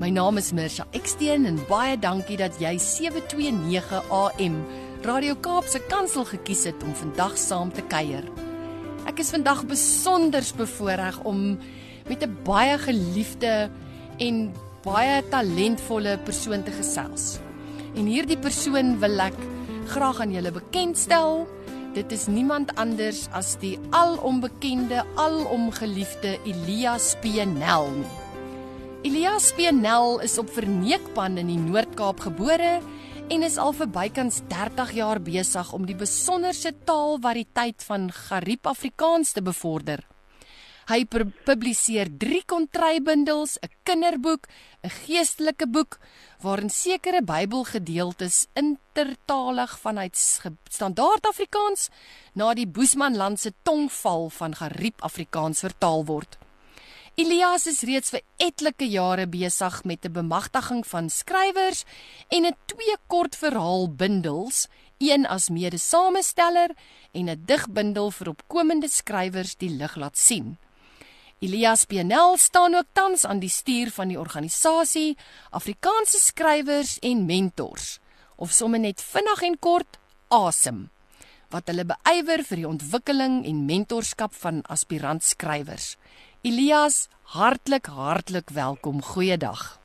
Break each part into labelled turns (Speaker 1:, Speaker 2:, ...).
Speaker 1: My naam is Mirsha Eksteen en baie dankie dat jy 729 AM Radio Kaap se kantsel gekies het om vandag saam te kuier. Ek is vandag besonder bevoorreg om met 'n baie geliefde en baie talentvolle persoon te gesels. En hierdie persoon wil ek graag aan julle bekendstel. Dit is niemand anders as die alombekende, alomgeliefde Elias Penel nie. Elias Penel is op Verneekpan in die Noord-Kaap gebore en is al vir bykans 30 jaar besig om die besonderse taalvariëteit van Gariep Afrikaans te bevorder. Hy publiseer 3 kontrybundels, 'n kinderboek, 'n geestelike boek waarin sekere Bybelgedeeltes intertalig vanuit standaard Afrikaans na die Boesmanland se tongval van Gariep Afrikaans vertaal word. Elias is reeds vir etlike jare besig met 'n bemagtiging van skrywers en 'n twee kortverhaalbundels, een as mede-samesteller en 'n digbundel vir opkomende skrywers die lig laat sien. Elias Penel staan ook tans aan die stuur van die organisasie Afrikaanse Skrywers en Mentors of sommer net vinnig en kort ASEM wat hulle beywer vir die ontwikkeling en mentorskap van aspirant skrywers. Elias, hartlik hartlik welkom. Goeiedag.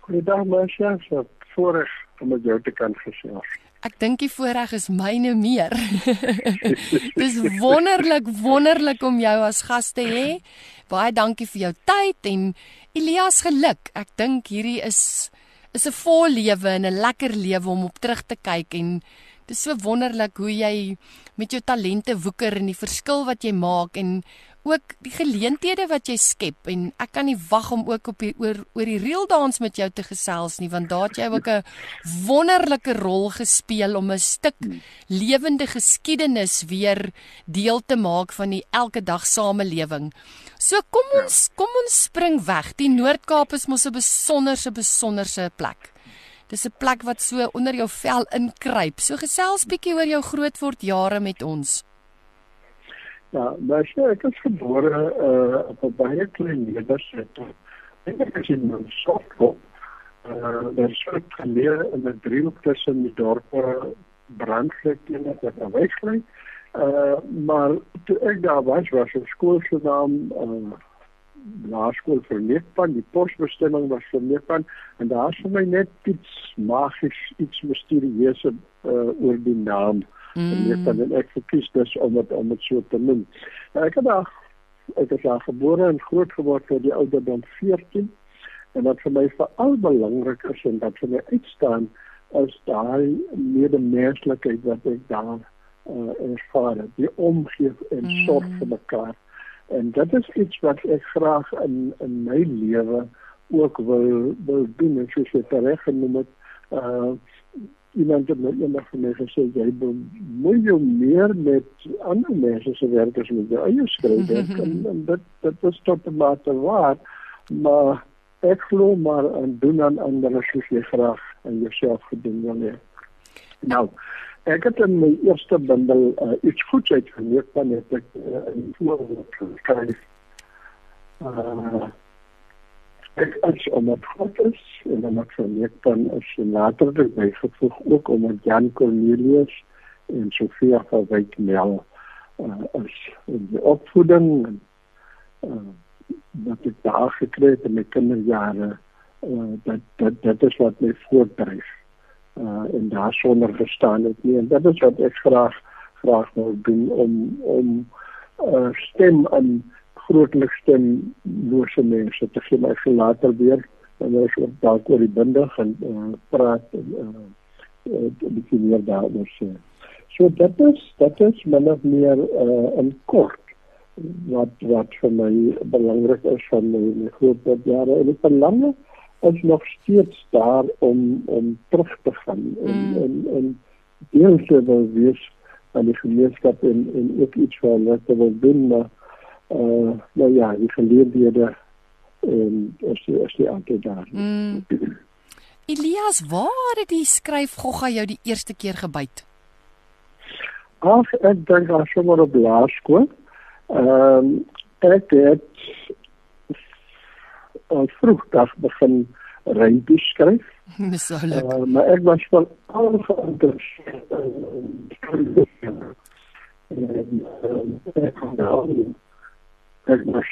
Speaker 2: Goeiedag Marcia, so voorreg om met jou te kan gesels.
Speaker 1: Ek dink die voorreg is myne meer. Dis wonderlik, wonderlik om jou as gas te hê. Baie dankie vir jou tyd en Elias geluk. Ek dink hierdie is is 'n vol lewe en 'n lekker lewe om op terug te kyk en dis so wonderlik hoe jy met jou talente woeker en die verskil wat jy maak en ook die geleenthede wat jy skep en ek kan nie wag om ook op die oor oor die real dance met jou te gesels nie want daar het jy ook 'n wonderlike rol gespeel om 'n stuk lewende geskiedenis weer deel te maak van die elke dag samelewing. So kom ons kom ons spring weg. Die Noord-Kaap is mos 'n besonderse besonderse plek. Dis 'n plek wat so onder jou vel inkruip. So gesels bietjie oor jou grootword jare met ons.
Speaker 2: Ja, maar sy ek is gebore uh, op 'n baie klein nedersetting. Ek het gesien in Sofko. Uh, daar is ook geleer in 'n driehoek tussen die dorpe Brandvlek en dit Westlei. Uh, maar toe ek daar was, was 'n skool se naam uh, laerskool vir Neefpan, die posbestemming was vir Neefpan en daar is vir my net iets magies, iets misterieus uh, oor die naam. Mm. En ek dan ek verkies dus om het, om dit so te noem. Nou, ek het daar ek is daar gebore en groot geword vir die ouderdom 14 en wat vir my veral belangrik is en dat vir my uitstaan is daai medemenslikheid wat ek daar uh, ervaar, die omgee en mm. sorg vir mekaar. En dit is iets wat ek graag in in my lewe ook wil wil doen, soos jy reg genoem het. Uh iemand het my eendag vir my gesê jy moet jou meer met ander mense se werk as met jou eie skryf en, en dit dit is tot 'n mate waar maar ek glo maar en doen aan ander soos jy graag en jouself gedoen wil hê. Nou ek het in my eerste bundel uh, iets goeds uitgeneem van het ek uh, in voorwoord geskryf uh, ek as omdat God is en dan ek verneek dan is later dit bygevoeg ook omdat Jan Cornelius en Sofia van Wyk Mel uh, is in die opvoeding en uh, wat ek daar gekry het in my kinderjare uh, dat dat dit is wat my voortdryf uh, en daar sonder gestaan het nie. En dit is wat ek graag graag wil doen om om uh, stem aan grootlikste lose mense te gee my later weer en ons ook dalk oor die bindig en uh, praat en uh, uh, bietjie meer daaroor sê. So dit is dit is min of meer uh, in kort wat wat vir my belangrik is van my, my groot jare en ek belang is nog steeds daar om om terug te gaan en
Speaker 1: Mm.
Speaker 2: en en deel te wil wees aan die gemeenskap en en ook iets vir hulle te wil doen maar uh nou ja die geleenthede en is die, is die altyd daar.
Speaker 1: Mm. Elias, waar het die skryf gogga jou die eerste keer gebyt?
Speaker 2: Ag ek dink as sommer op laerskool. Ehm um, ek het al vroegdag begin rympie skryf.
Speaker 1: Dis so leuk.
Speaker 2: Uh, maar ek was van al geïnteresseerd in skryf. En uh, ek kon nou ek was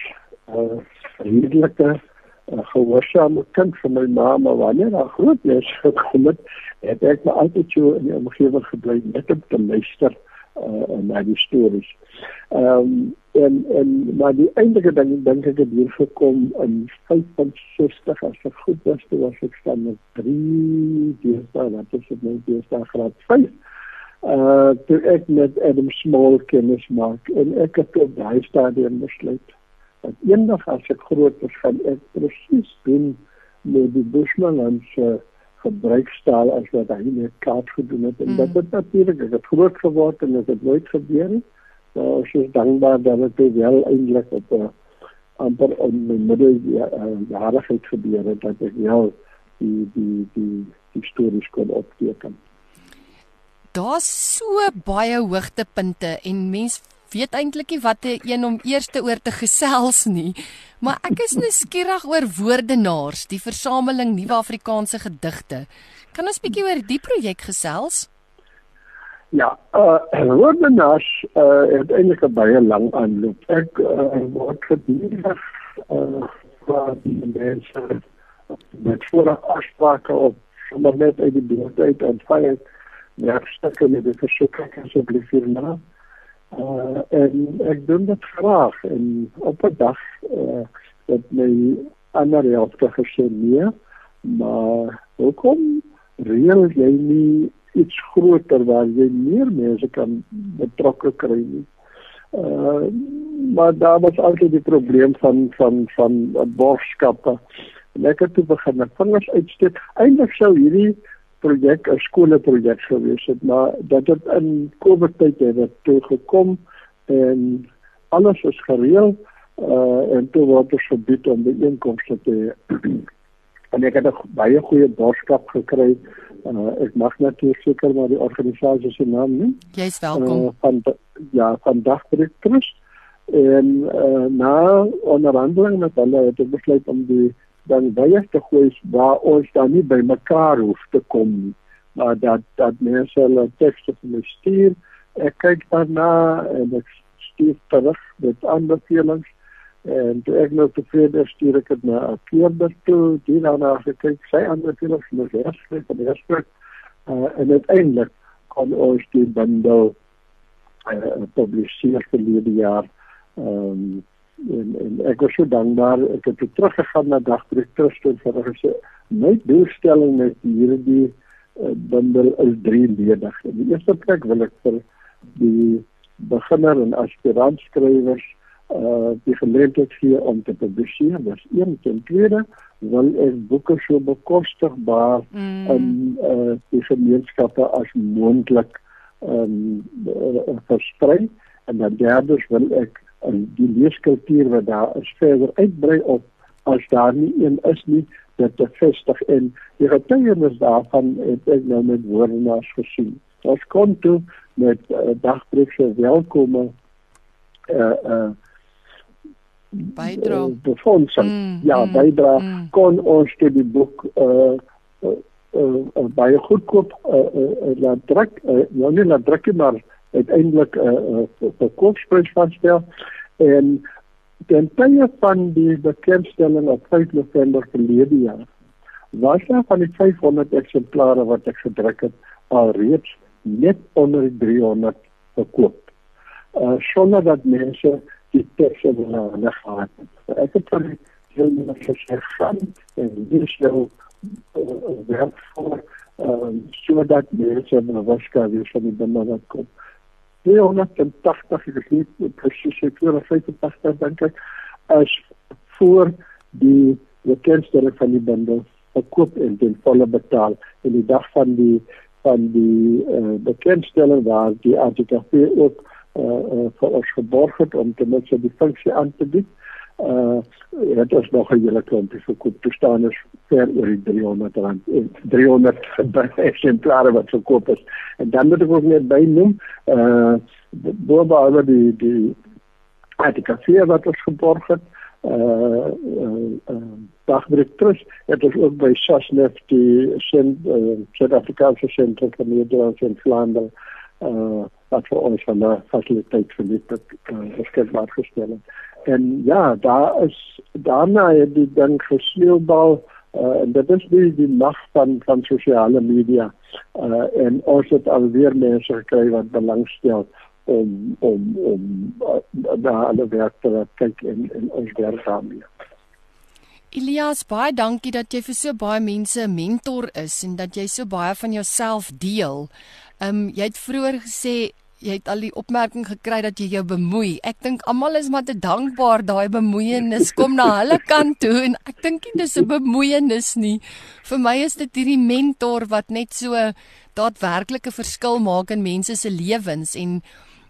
Speaker 2: uh, redelike uh, gehoorsame kind van my ma, maar wanneer daar groot mense gekom het, het ek maar altyd so in die omgewing gebly net om te luister uh, na die stories. Ehm um, en en maar die eindige ding dink ek het hier gekom in 65 as ek goed was, toe was ek staan met 3 deesdae, wat is dit nou deesdae graad 5. Uh toe ek met Adam Small kennis maak en ek het op daai stadium besluit dat eendag as ek groot is gaan ek presies doen met die Bushman se gebruikstaal as wat hy net kaart gedoen het en
Speaker 1: Mm.
Speaker 2: mm. dit het natuurlik ek het groot geword en dit het nooit gebeur nie. Nou ek is dankbaar dat dit wel eintlik op 'n amper in my middel uh, jarigheid gebeur het dat ek wel die die die die stories kon opteken.
Speaker 1: Daar's so baie hoogtepunte en mens weet eintlik nie wat 'n een om eerste oor te gesels nie. Maar ek is nuuskierig oor Woordenaars, die versameling nuwe Afrikaanse gedigte. Kan ons bietjie oor die projek gesels?
Speaker 2: Ja, uh Woordenaars uh het eintlik 'n baie lang aanloop. Ek uh, word gedurig uh waar die mense met vooraf afsprake op sommer net uit die buurt uit ontvang ja, stukke met die versoeke asseblief hierna. Uh en ek doen dit graag en op 'n dag uh het my ander helfte gesê nee, maar hoekom reël jy nie iets groter waar jy meer mense kan betrokke kry nie. Uh maar daar was altyd die probleem van van van borgskappe. En ek het toe begin met vingers uitsteek. Eintlik sou hierdie projek 'n skoolprojek gewees het, maar dat dit in Covid tyd het dit toe gekom en alles is gereël uh en toe word ons gebied om die inkomste te hê. en ek het 'n baie goeie borgskap gekry. Uh, ek mag natuurlik seker maar die organisasie se naam nie.
Speaker 1: Jy's welkom.
Speaker 2: Uh, van ja, van Dagbreek Trust en uh, na onderhandeling met hulle het ek besluit om die dan baie te gooi waar ons dan nie by mekaar hoef te kom nie. Maar dat dat mense hulle tekste vir my stuur. Ek kyk daarna en ek stuur terug met aanbevelings en toe ek nou tevrede stuur ek dit na 'n keerder toe, die daarna gekyk, sy aanbevelings moet herskryf en herskryf. Uh, en uiteindelik kon ons die bundel uh, publiseer verlede jaar. Ehm um, en, en ek was so dankbaar ek het weer teruggegaan na Trust en vir gesê my doelstelling met hierdie uh, bundel is drieledig. In die eerste plek wil ek vir die beginner en aspirant skrywers uh die geleentheid gee om te publiseer. Dis een ten tweede wil ek boeke so bekostigbaar
Speaker 1: Mm.
Speaker 2: in uh die gemeenskappe as moontlik um uh, versprei en dan derdens wil ek die leeskultuur wat daar is verder uitbrei op as daar nie een is nie dit te vestig en die getuienis daarvan het ek nou met woordenaars gesien. Ons kon toe met uh, dagbreek se welkome uh uh
Speaker 1: Bydra.
Speaker 2: uh, befondsing
Speaker 1: Mm,
Speaker 2: ja
Speaker 1: mm,
Speaker 2: bydra
Speaker 1: mm.
Speaker 2: kon ons toe die boek uh, uh, uh, uh, baie goedkoop uh, uh, uh, laat druk uh, nou nie laat druk maar uiteindelik 'n uh, uh, verkoopsprys vanstel en ten tye van die bekendstelling op 5 November verlede jaar was daar van die 500 eksemplare wat ek gedruk het alreeds net onder die 300 verkoop. Uh sonder dat mense die teks in hulle gehad het. Ek het van die heel mense gesê gaan en is jou uh, werk voor uh, sodat mense bewus kan wees van die dinge wat kom. 280 ek is nie presies seker of 85 dink ek as voor die bekendstelling van die bundel verkoop en ten volle betaal. En die dag van die van die uh, bekendstelling waar die ATKV ook uh, uh, vir ons geborg het om ten minste die funksie aan te bied uh het ons nog 'n hele klompie verkoop te staan is ver oor die 300 rand. 300 eksemplare wat verkoop is. En dan moet ek ook net bynoem uh die die artikasie wat ons geborg het uh uh, trust het ons ook by Sasnef die sin uh, sentrum Nederland in Vlaanderen uh wat vir ons van 'n fasiliteit vir dit uh, beskikbaar gestel en ja daar is daarna het die ding gesneeubal uh, en dit is die die mag van van sosiale media uh, en ons het alweer mense gekry wat belangstel om om om uh, daar alle werk te kyk en en ons werk daarmee
Speaker 1: Elias, baie dankie dat jy vir so baie mense 'n mentor is en dat jy so baie van jouself deel. Ehm um, jy het vroeër gesê jy het al die opmerking gekry dat jy jou bemoei. Ek dink almal is maar te dankbaar daai bemoeienis kom na hulle kant toe en ek dink nie dis 'n bemoeienis nie. Vir my is dit hierdie mentor wat net so daadwerklike verskil maak in mense se lewens en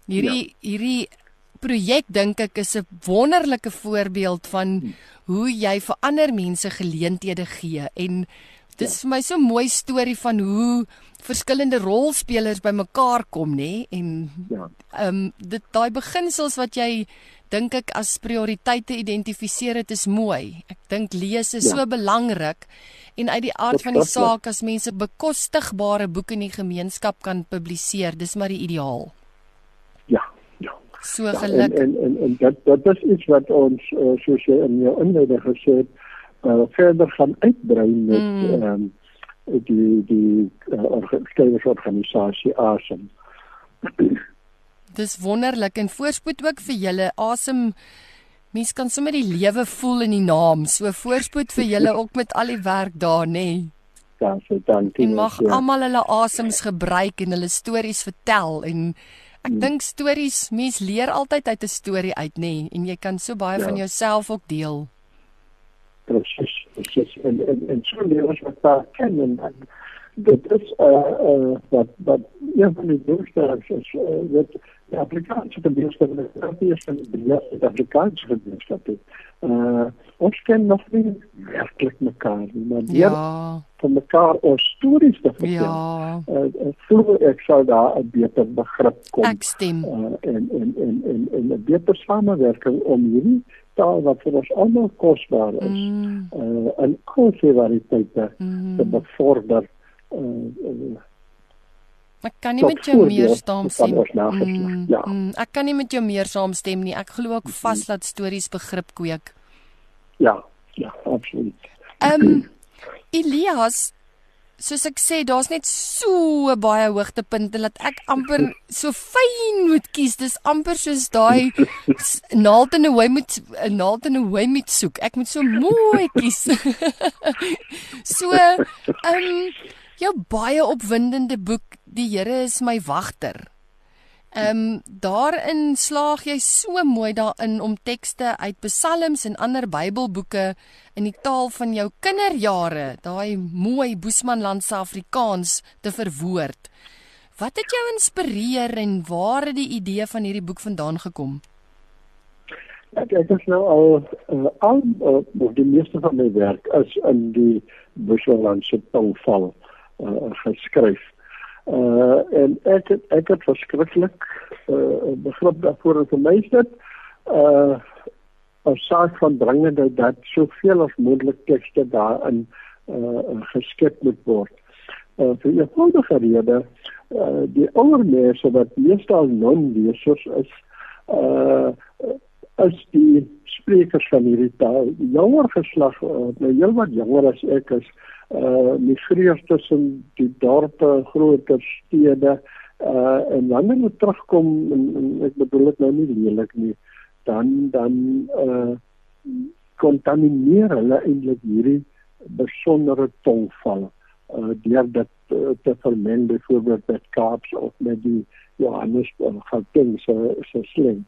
Speaker 1: hierdie ja. hierdie projek dink ek is 'n wonderlike voorbeeld van hoe jy vir ander mense geleenthede gee en dis ja. vir my so 'n mooi storie van hoe verskillende rolspelers bymekaar kom nê en ja. Ehm um, dit daai beginsels wat jy dink ek as prioriteite identifiseer het is mooi. Ek dink lees is ja. so belangrik en uit die aard van die saak as mense bekostigbare boeke in die gemeenskap kan publiseer, dis maar die ideaal.
Speaker 2: Ja, ja.
Speaker 1: So ja, geluk.
Speaker 2: En en en, en dit dit is iets wat ons uh, soos jy in jou inleiding gesê het, uh, verder gaan uitbrei met mm. ehm mm. um, die die uh, organisasie Asem.
Speaker 1: Dis wonderlik en voorspoed ook vir julle Asem. Mens kan sommer die lewe voel in die naam. So voorspoed vir julle ook met al die werk daar, nê. Nee.
Speaker 2: Ja, so dankie.
Speaker 1: En mag ja. almal hulle asems gebruik en hulle stories vertel en ek hmm. dink stories, mens leer altyd uit 'n storie uit, nê, nee, en jy kan so baie ja. van jouself ook deel.
Speaker 2: Presies presies en en en so leer ons wat daar ken en dan dit is eh uh, uh, wat wat ja van die doelstellings is uh, dat die Afrikaanse gemeenskap en die Europese gemeenskap Afrikaanse gemeenskap eh uh, ons ken nog nie werklik mekaar nie maar ja van mekaar ons stories te vertel.
Speaker 1: Ja.
Speaker 2: Uh, uh, ek sou daar 'n beter begrip kom.
Speaker 1: Ek stem.
Speaker 2: Uh, en en en en en 'n beter samewerking om hierdie taal wat vir ons almal kosbaar is mm. uh, in al sy variëteite mm. te bevorder. Uh, uh,
Speaker 1: ek kan nie met jou meer saamstem nie. Mm, ja. Mm, ek kan nie met jou meer saamstem nie. Ek glo ook vas dat stories begrip kweek.
Speaker 2: Ja, ja, absoluut.
Speaker 1: Ehm um, Elias soos ek sê, daar's net so baie hoogtepunte dat ek amper so fyn moet kies. Dis amper soos daai naald in 'n hooi moet 'n naald in 'n hooi moet soek. Ek moet so mooi kies. so, ehm um, jou baie opwindende boek, Die Here is my wagter. Ehm um, daarin slaag jy so mooi daarin om tekste uit psalms en ander Bybelboeke in die taal van jou kinderjare, daai mooi Boesmanlandse Afrikaans te verwoord. Wat het jou inspireer en waar het die idee van hierdie boek vandaan gekom?
Speaker 2: Ek ek het nou al uh, al uh, die meeste van my werk is in die Boesmanlandse taalval uh, geskryf. Uh en ek het, ek het verskriklik uh begrip daarvoor vir my is dit uh 'n saak van dringende dat soveel as moontlik tekste daarin uh geskep moet word. Uh vir eenvoudige rede uh die ouer mense wat meestal non-lesers is uh as die sprekers van hierdie taal, jonger geslag, uh, nou heel wat jonger as ek is, uh migreer tussen die dorpe, groter stede uh en wanneer hulle terugkom en, en ek bedoel dit nou nie lelik nie dan dan uh kontamineer hulle eintlik hierdie besondere tongval uh deur dit uh, te vermeng byvoorbeeld met Kaaps of met die Johannes van Gauteng se se sling.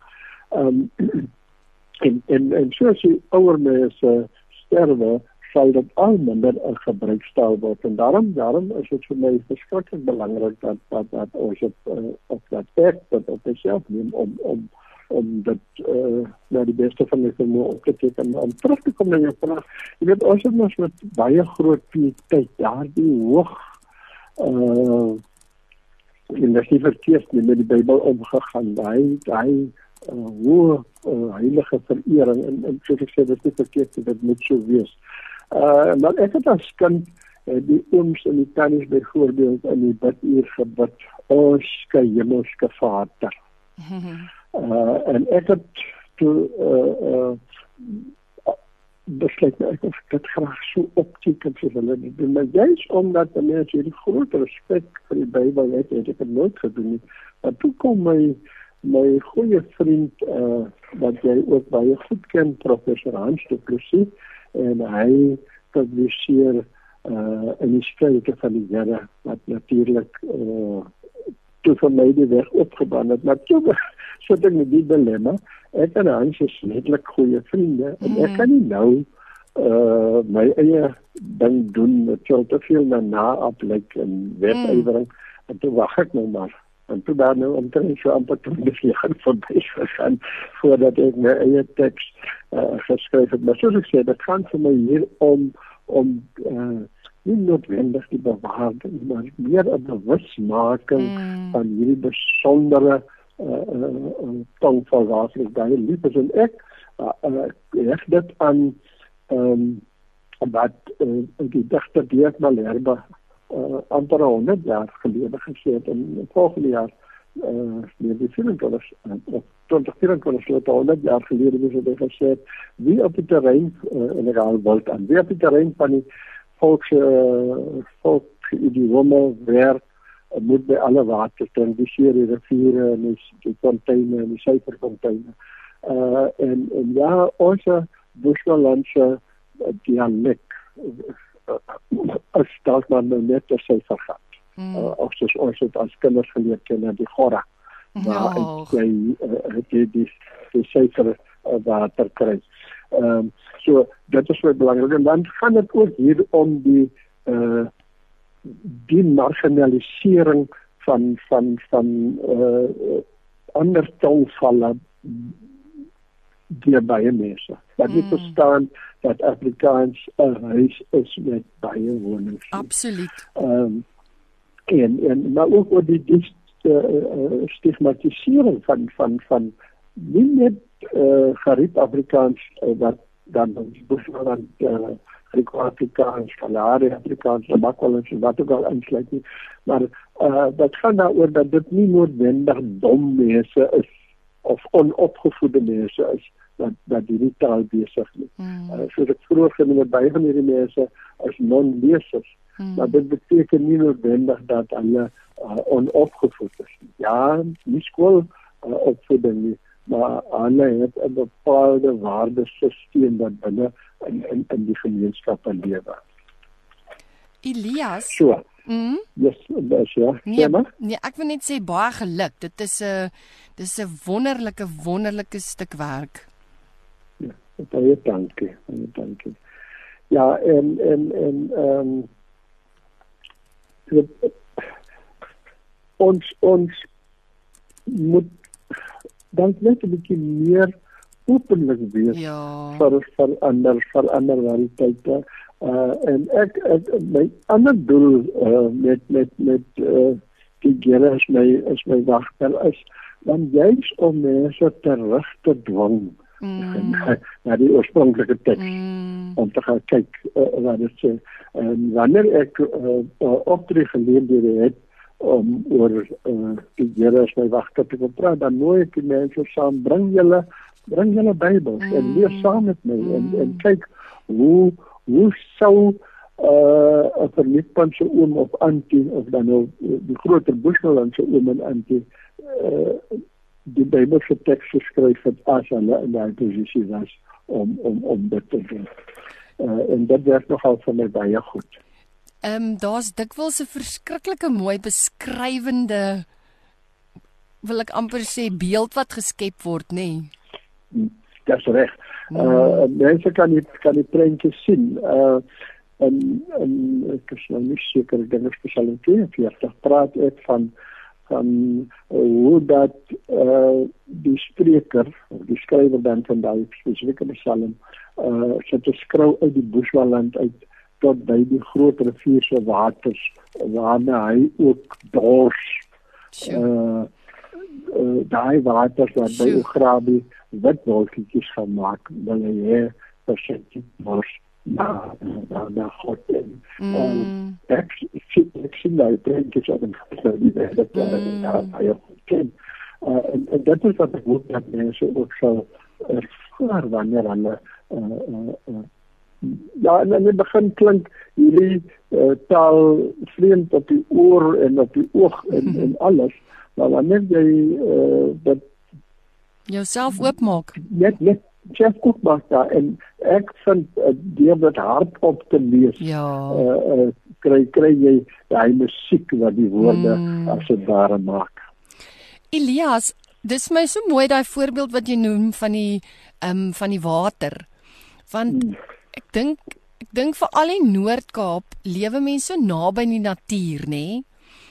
Speaker 2: Um en en en soos die ouer mense sterwe sal dit al minder 'n gebruikstaal word en daarom daarom is dit vir my verskriklik belangrik dat dat dat ons op uh, op dat werk dat op self neem om om om dit uh, na die beste van die vermoë op te teken om terug te kom na jou vraag. Jy weet ons het ons met baie groot tyd daardie hoog uh in die verkeers met die Bybel omgegaan. Hy hy uh, hoe uh, heilige verering en en soos ek sê dit is verkeerd dit moet so wees. Uh maar ek het as kind uh, die ooms en die tannies byvoorbeeld in die biduur gebid. Ons skei hemelse Vader. Uh, en ek het toe uh uh besluit ek of dit graag so opteken vir hulle nie. Dit maar juist omdat die mense hierdie groot respek vir die Bybel het, het ek dit nooit gedoen nie. Maar toe kom my my goeie vriend uh wat jy ook baie goed ken, professor Hans de Plessis en hy publiseer uh 'n skrywe van die Here wat natuurlik uh toe vir my die weg opgebaan het. Maar toe sit ek met die dilemma. Ek en Hans is netlik goeie vriende en ek mm. kan nie nou uh my eie ding doen met so te veel na na aflyk en wetgewing mm. en toe wag ek nou maar en toe daar nou omtrent so amper toe die jaar verby gegaan voordat ek my eie teks uh, geskryf het. Maar soos ek sê, dit gaan vir my hier om om uh nie noodwendig die bewaarding maar meer 'n bewusmaking mm. van hierdie besondere uh, uh, tong van water baie lief is en ek uh, uh, ek dit aan ehm um, wat uh, die digter Dirk Malherbe uh, amper 100 jaar gelede gesê het in volgende jaar uh nee die film wat ons op 2024 het 100 jaar gelede was dit gesê wie op die terrein uh, in die Raalwoud aan wie op die terrein van die volks uh, volk idiome werk moet by alle water ten die seer die riviere en die, die fonteine en die suikerfonteine. Uh en en ja ons Bushlandse dialek as dalk maar nou net te sê vergat. Mm. Uh, of soos ons het as kinders geleer ken die gora. Maar jy het die die die suiker uh, water kry. Ehm um, so dit is baie belangrik en dan gaan dit ook hier om die uh die marginalisering van van van uh ander taalvalle deur baie mense. Dat jy mm. verstaan dat Afrikaans 'n huis is met baie wonings.
Speaker 1: Absoluut.
Speaker 2: Ehm um, en en maar ook oor die die uh, stigmatisering van van van nie net uh, geriep Afrikaans uh, wat dan Bushland uh, Afrikaans, Kalahari Afrikaans, Makwalas en wat ook al insluit nie. Maar uh, dat gaan daaroor dat dit nie noodwendig dom mense is of onopgevoede mense is dat dat die taal besig is. Mm. Uh, so ek vroeër genoem het baie van hierdie mense is non-lesers. Mm. Maar dit beteken nie noodwendig dat hulle uh, onopgevoed is. Ja, nie skool uh, opvoeding nie, maar hulle het 'n bepaalde waardesisteem wat binne in in in die gemeenskap lewe.
Speaker 1: Elias.
Speaker 2: So. Mm. Yes, dis ja.
Speaker 1: Nee, nee, ek wil net sê baie geluk. Dit is 'n dis 'n wonderlike wonderlike stuk werk.
Speaker 2: Baie dankie. Baie dankie. Ja, en en en ehm um, ons ons moet dan net 'n bietjie meer openlik wees
Speaker 1: ja.
Speaker 2: vir vir ander vir ander realiteite uh en ek, ek my ander doel uh, met met met uh, die gere is my is my wagter is dan juis om mense terug te dwing mm. na die oorspronklike teks mm. om te gaan kyk uh, wat dit sê en wanneer ek uh, uh, optree geleenthede het om oor uh, die Here as my wagter te praat dan nooi ek die mense saam bring julle bring julle Bybels mm. en lees saam met my mm. en en kyk hoe hoe sou uh 'n verliefde se oom of antie of dan nou die groter Bushland se oom en antie uh die Bybelse teks geskryf het as hulle in daai posisie was om om om dit te doen. Uh en dit werk nogal vir my baie goed.
Speaker 1: Ehm um, daar's dikwels 'n verskriklike mooi beskrywende wil ek amper sê beeld wat geskep word, nê? Nee?
Speaker 2: Dis reg. Uh mense kan nie kan die prentjies sien. Uh en en ek is nou nie seker ek dink spesiaal in 42 praat ek van van uh, hoe dat uh die spreker, die skrywer dan van daai spesifieke psalm uh sit 'n skrou uit die Bushwaland uit tot by die groot rivier se waters waarna hy ook dors. Uh, uh daai waters wat by Ograbi wit wolkies gemaak, wil hy verseker mos na na na God en mm. ek sien ek sien daai prentjies op en gesê die dat ja ja ken en dit is wat ek hoop dat mense ook sal ervaar wanneer hulle ja en in die begin klink hierdie uh, taal vreemd op die oor en op die oog en en alles maar wanneer jy uh, dat
Speaker 1: jouself oopmaak
Speaker 2: net net Jeff Koopmaak daar en ek vind uh, deur dit hardop te lees.
Speaker 1: Ja.
Speaker 2: Uh, uh, kry kry jy daai musiek wat die woorde mm. as dit ware maak.
Speaker 1: Elias, dis my so mooi daai voorbeeld wat jy noem van die ehm um, van die water. Want mm. ek dink ek dink vir al die Noord-Kaap lewe mense so naby die natuur, nê? Nee?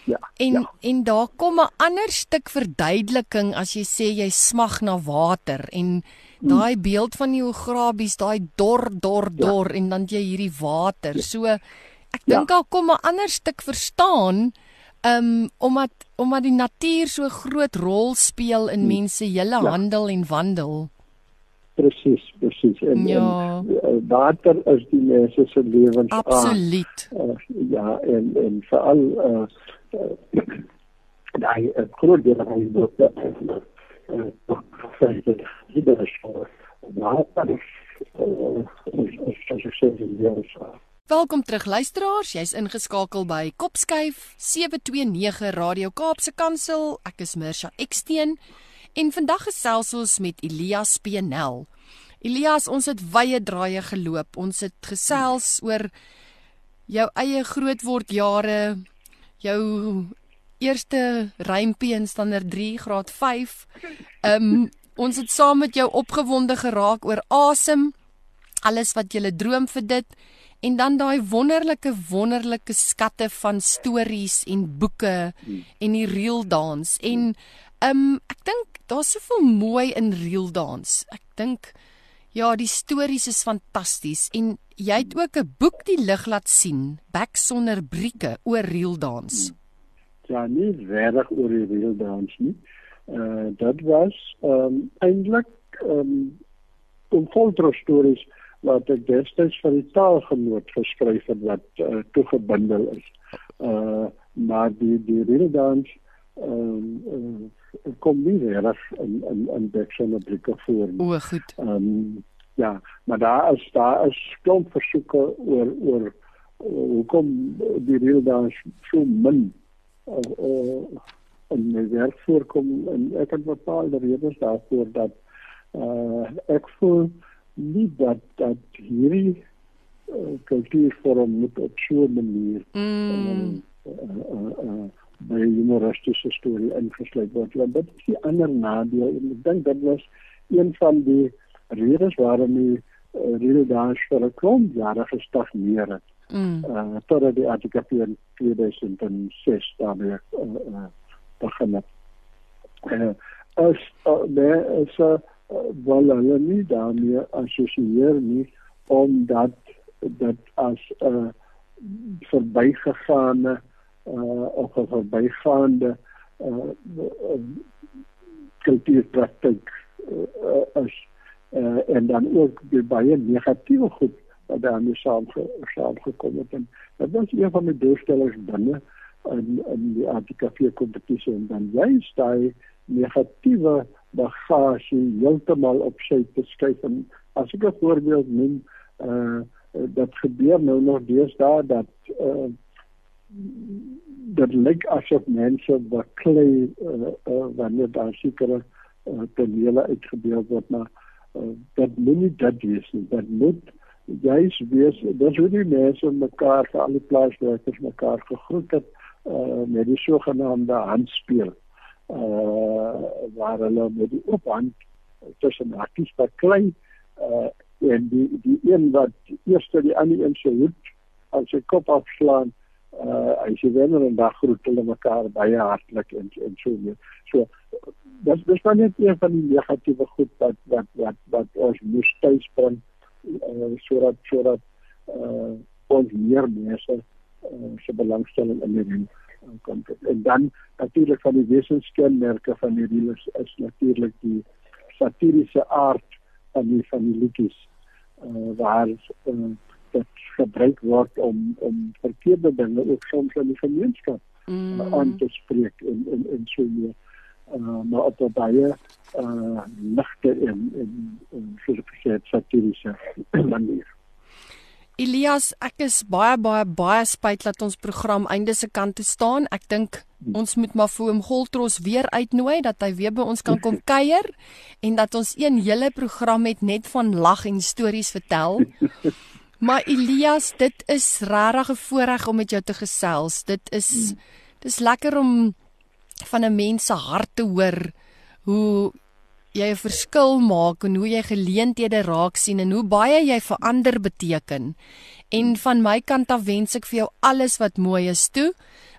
Speaker 2: Ja.
Speaker 1: En
Speaker 2: ja.
Speaker 1: en daar kom 'n ander stuk verduideliking as jy sê jy smag na water en daai beeld van die ograbies, daai dor dor ja. dor ja. en dan jy hierdie water. Ja. So ek dink ja. daar kom 'n ander stuk verstaan um omdat omdat die natuur so groot rol speel in hmm. mense hele ja. handel en wandel.
Speaker 2: Presies, presies. En, ja. en uh, water is die mense se lewens.
Speaker 1: Absoluut.
Speaker 2: Uh, ja, en en veral uh, uh daai groot deel van die boek dat uh,
Speaker 1: Welkom terug luisteraars, jy's ingeskakel by Kopskyf 729 Radio Kaapse Kansel. Ek is Mirsha Eksteen en vandag gesels ons met Elias Penel. Elias, ons het wye draaie geloop. Ons het gesels oor jou eie grootword jare, jou eerste rympie in standaard 3 graad 5. Ehm um, Ons het saam met jou opgewonde geraak oor asem, alles wat jy droom vir dit en dan daai wonderlike wonderlike skatte van stories en boeke en die reel dans en um ek dink daar's soveel mooi in reel dans. Ek dink ja, die stories is fantasties en jy het ook 'n boek die lig laat sien, Bek sonder brieke oor reel dans.
Speaker 2: Ja, nie regtig oor die reel dans nie. Uh dat was ehm um, eintlik ehm um, 'n voltro stories wat ek destyds vir die taalgenoot geskryf het wat uh, toegebundel is. Uh maar die die redans ehm um, uh, kom nie reg in in in Dixon op die voor.
Speaker 1: O, goed.
Speaker 2: Ehm um, ja, maar daar is daar is klomp versoeke oor oor hoekom die redans so min uh, uh in my werk voorkom en ek het bepaalde redes daarvoor dat uh ek voel nie dat dat hierdie uh, kultuurvorm moet op so 'n manier mm. uh, uh, uh, uh, by humoristiese storie ingesluit word want dit is die ander nadeel en ek dink dit was een van die redes waarom die uh, rede daar vir 'n klomp jare gestagneer het mm. uh totdat die artikel in 2006 daarmee uh, uh, begin het. Uh, as uh, daar is 'n uh, wel hulle nie daarmee assosieer nie omdat dit as 'n uh, verbygegane uh, of 'n verbygaande uh, kultuurpraktyk uh, is uh, en dan ook die baie negatiewe goed wat daarmee saamgekom het. En dit was een van die doelstellings binne in in die ATKV kompetisie. En dan juist daai negatiewe bagasie heeltemal op sy te skuif. En as ek 'n voorbeeld noem uh dat gebeur nou nog deesdae dat uh dat lyk asof mense baklei uh, uh, wanneer daar sekere uh, tonele uitgebeeld word maar uh, dat moet nie dit wees nie. Dat moet juist wees dat hoe die mense mekaar vir al die plaaswerkers mekaar gegroet het uh, met die sogenaamde handspeel uh waar hulle met die oop hand tussen hakkies baklei uh en die die een wat eers die ander een se hoed aan sy kop afslaan uh hy sê wanneer 'n dag groet hulle mekaar baie hartlik en en so meer. So dis dis dan net een van die negatiewe goed wat wat wat wat ons moes tuis bring uh sodat sodat uh ons meer mense uh se belangstelling in hierdie kom. En dan natuurlik van die wesenskenmerke van hierdie is, is natuurlik die satiriese aard van die van die liedjies uh waar uh, dit gebruik word om om verkeerde dinge ook soms in die gemeenskap mm. uh, aan te spreek en en en so meer uh, maar op 'n baie uh ligte en en, en soos satiriese manier.
Speaker 1: Elias, ek is baie baie baie spyt dat ons program einde se kant toe staan. Ek dink ons moet maar vir hom Goltros weer uitnooi dat hy weer by ons kan kom kuier en dat ons een hele program het net van lag en stories vertel. Maar Elias, dit is regtig 'n voorreg om met jou te gesels. Dit is dis lekker om van 'n mens se hart te hoor hoe jy 'n verskil maak en hoe jy geleenthede raak sien en hoe baie jy vir ander beteken. En van my kant af wens ek vir jou alles wat mooi is toe.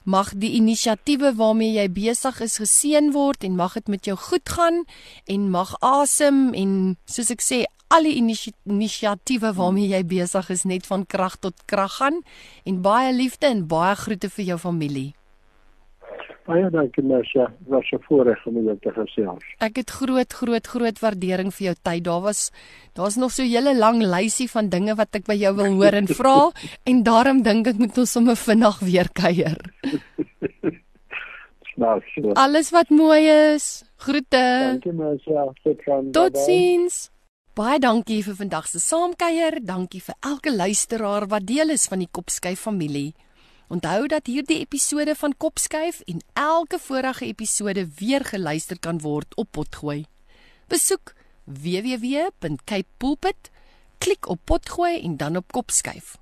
Speaker 1: Mag die inisiatiewe waarmee jy besig is geseën word en mag dit met jou goed gaan en mag asem en soos ek sê al die inisiatiewe waarmee jy besig is net van krag tot krag gaan en baie liefde en baie groete vir jou familie.
Speaker 2: Baie dankie Marcia, was 'n voorreg om jou te gesels.
Speaker 1: Ek het groot groot groot waardering vir jou tyd. Daar was daar's nog so 'n hele lang lysie van dinge wat ek by jou wil hoor en vra en daarom dink ek moet ons sommer vinnig weer kuier.
Speaker 2: Nou,
Speaker 1: Alles wat mooi is. Groete.
Speaker 2: Dankie Marcia.
Speaker 1: Totsiens. Baie dankie vir vandag se saamkuier. Dankie vir elke luisteraar wat deel is van die Kopskyf familie. Onthou dat hierdie episode van Kopskyf en elke vorige episode weer geluister kan word op Potgooi. Besoek www.capepulpit, klik op Potgooi en dan op Kopskyf.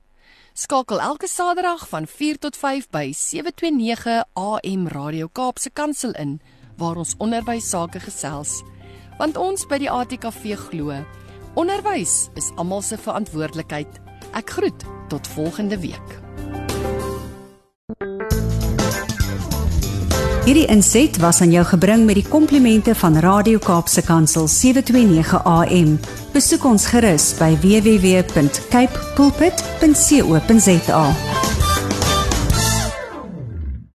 Speaker 1: Skakel elke Saterdag van 4 tot 5 by 729 AM Radio Kaapse Kansel in waar ons onderwys sake gesels. Want ons by die ATKV glo Onderwys is almal se verantwoordelikheid. Ek groet tot volgende week.
Speaker 3: Hierdie inset was aan jou gebring met die komplimente van Radio Kaapse Kansel 729 AM. Besoek ons gerus by www.cape pulpit.co.za.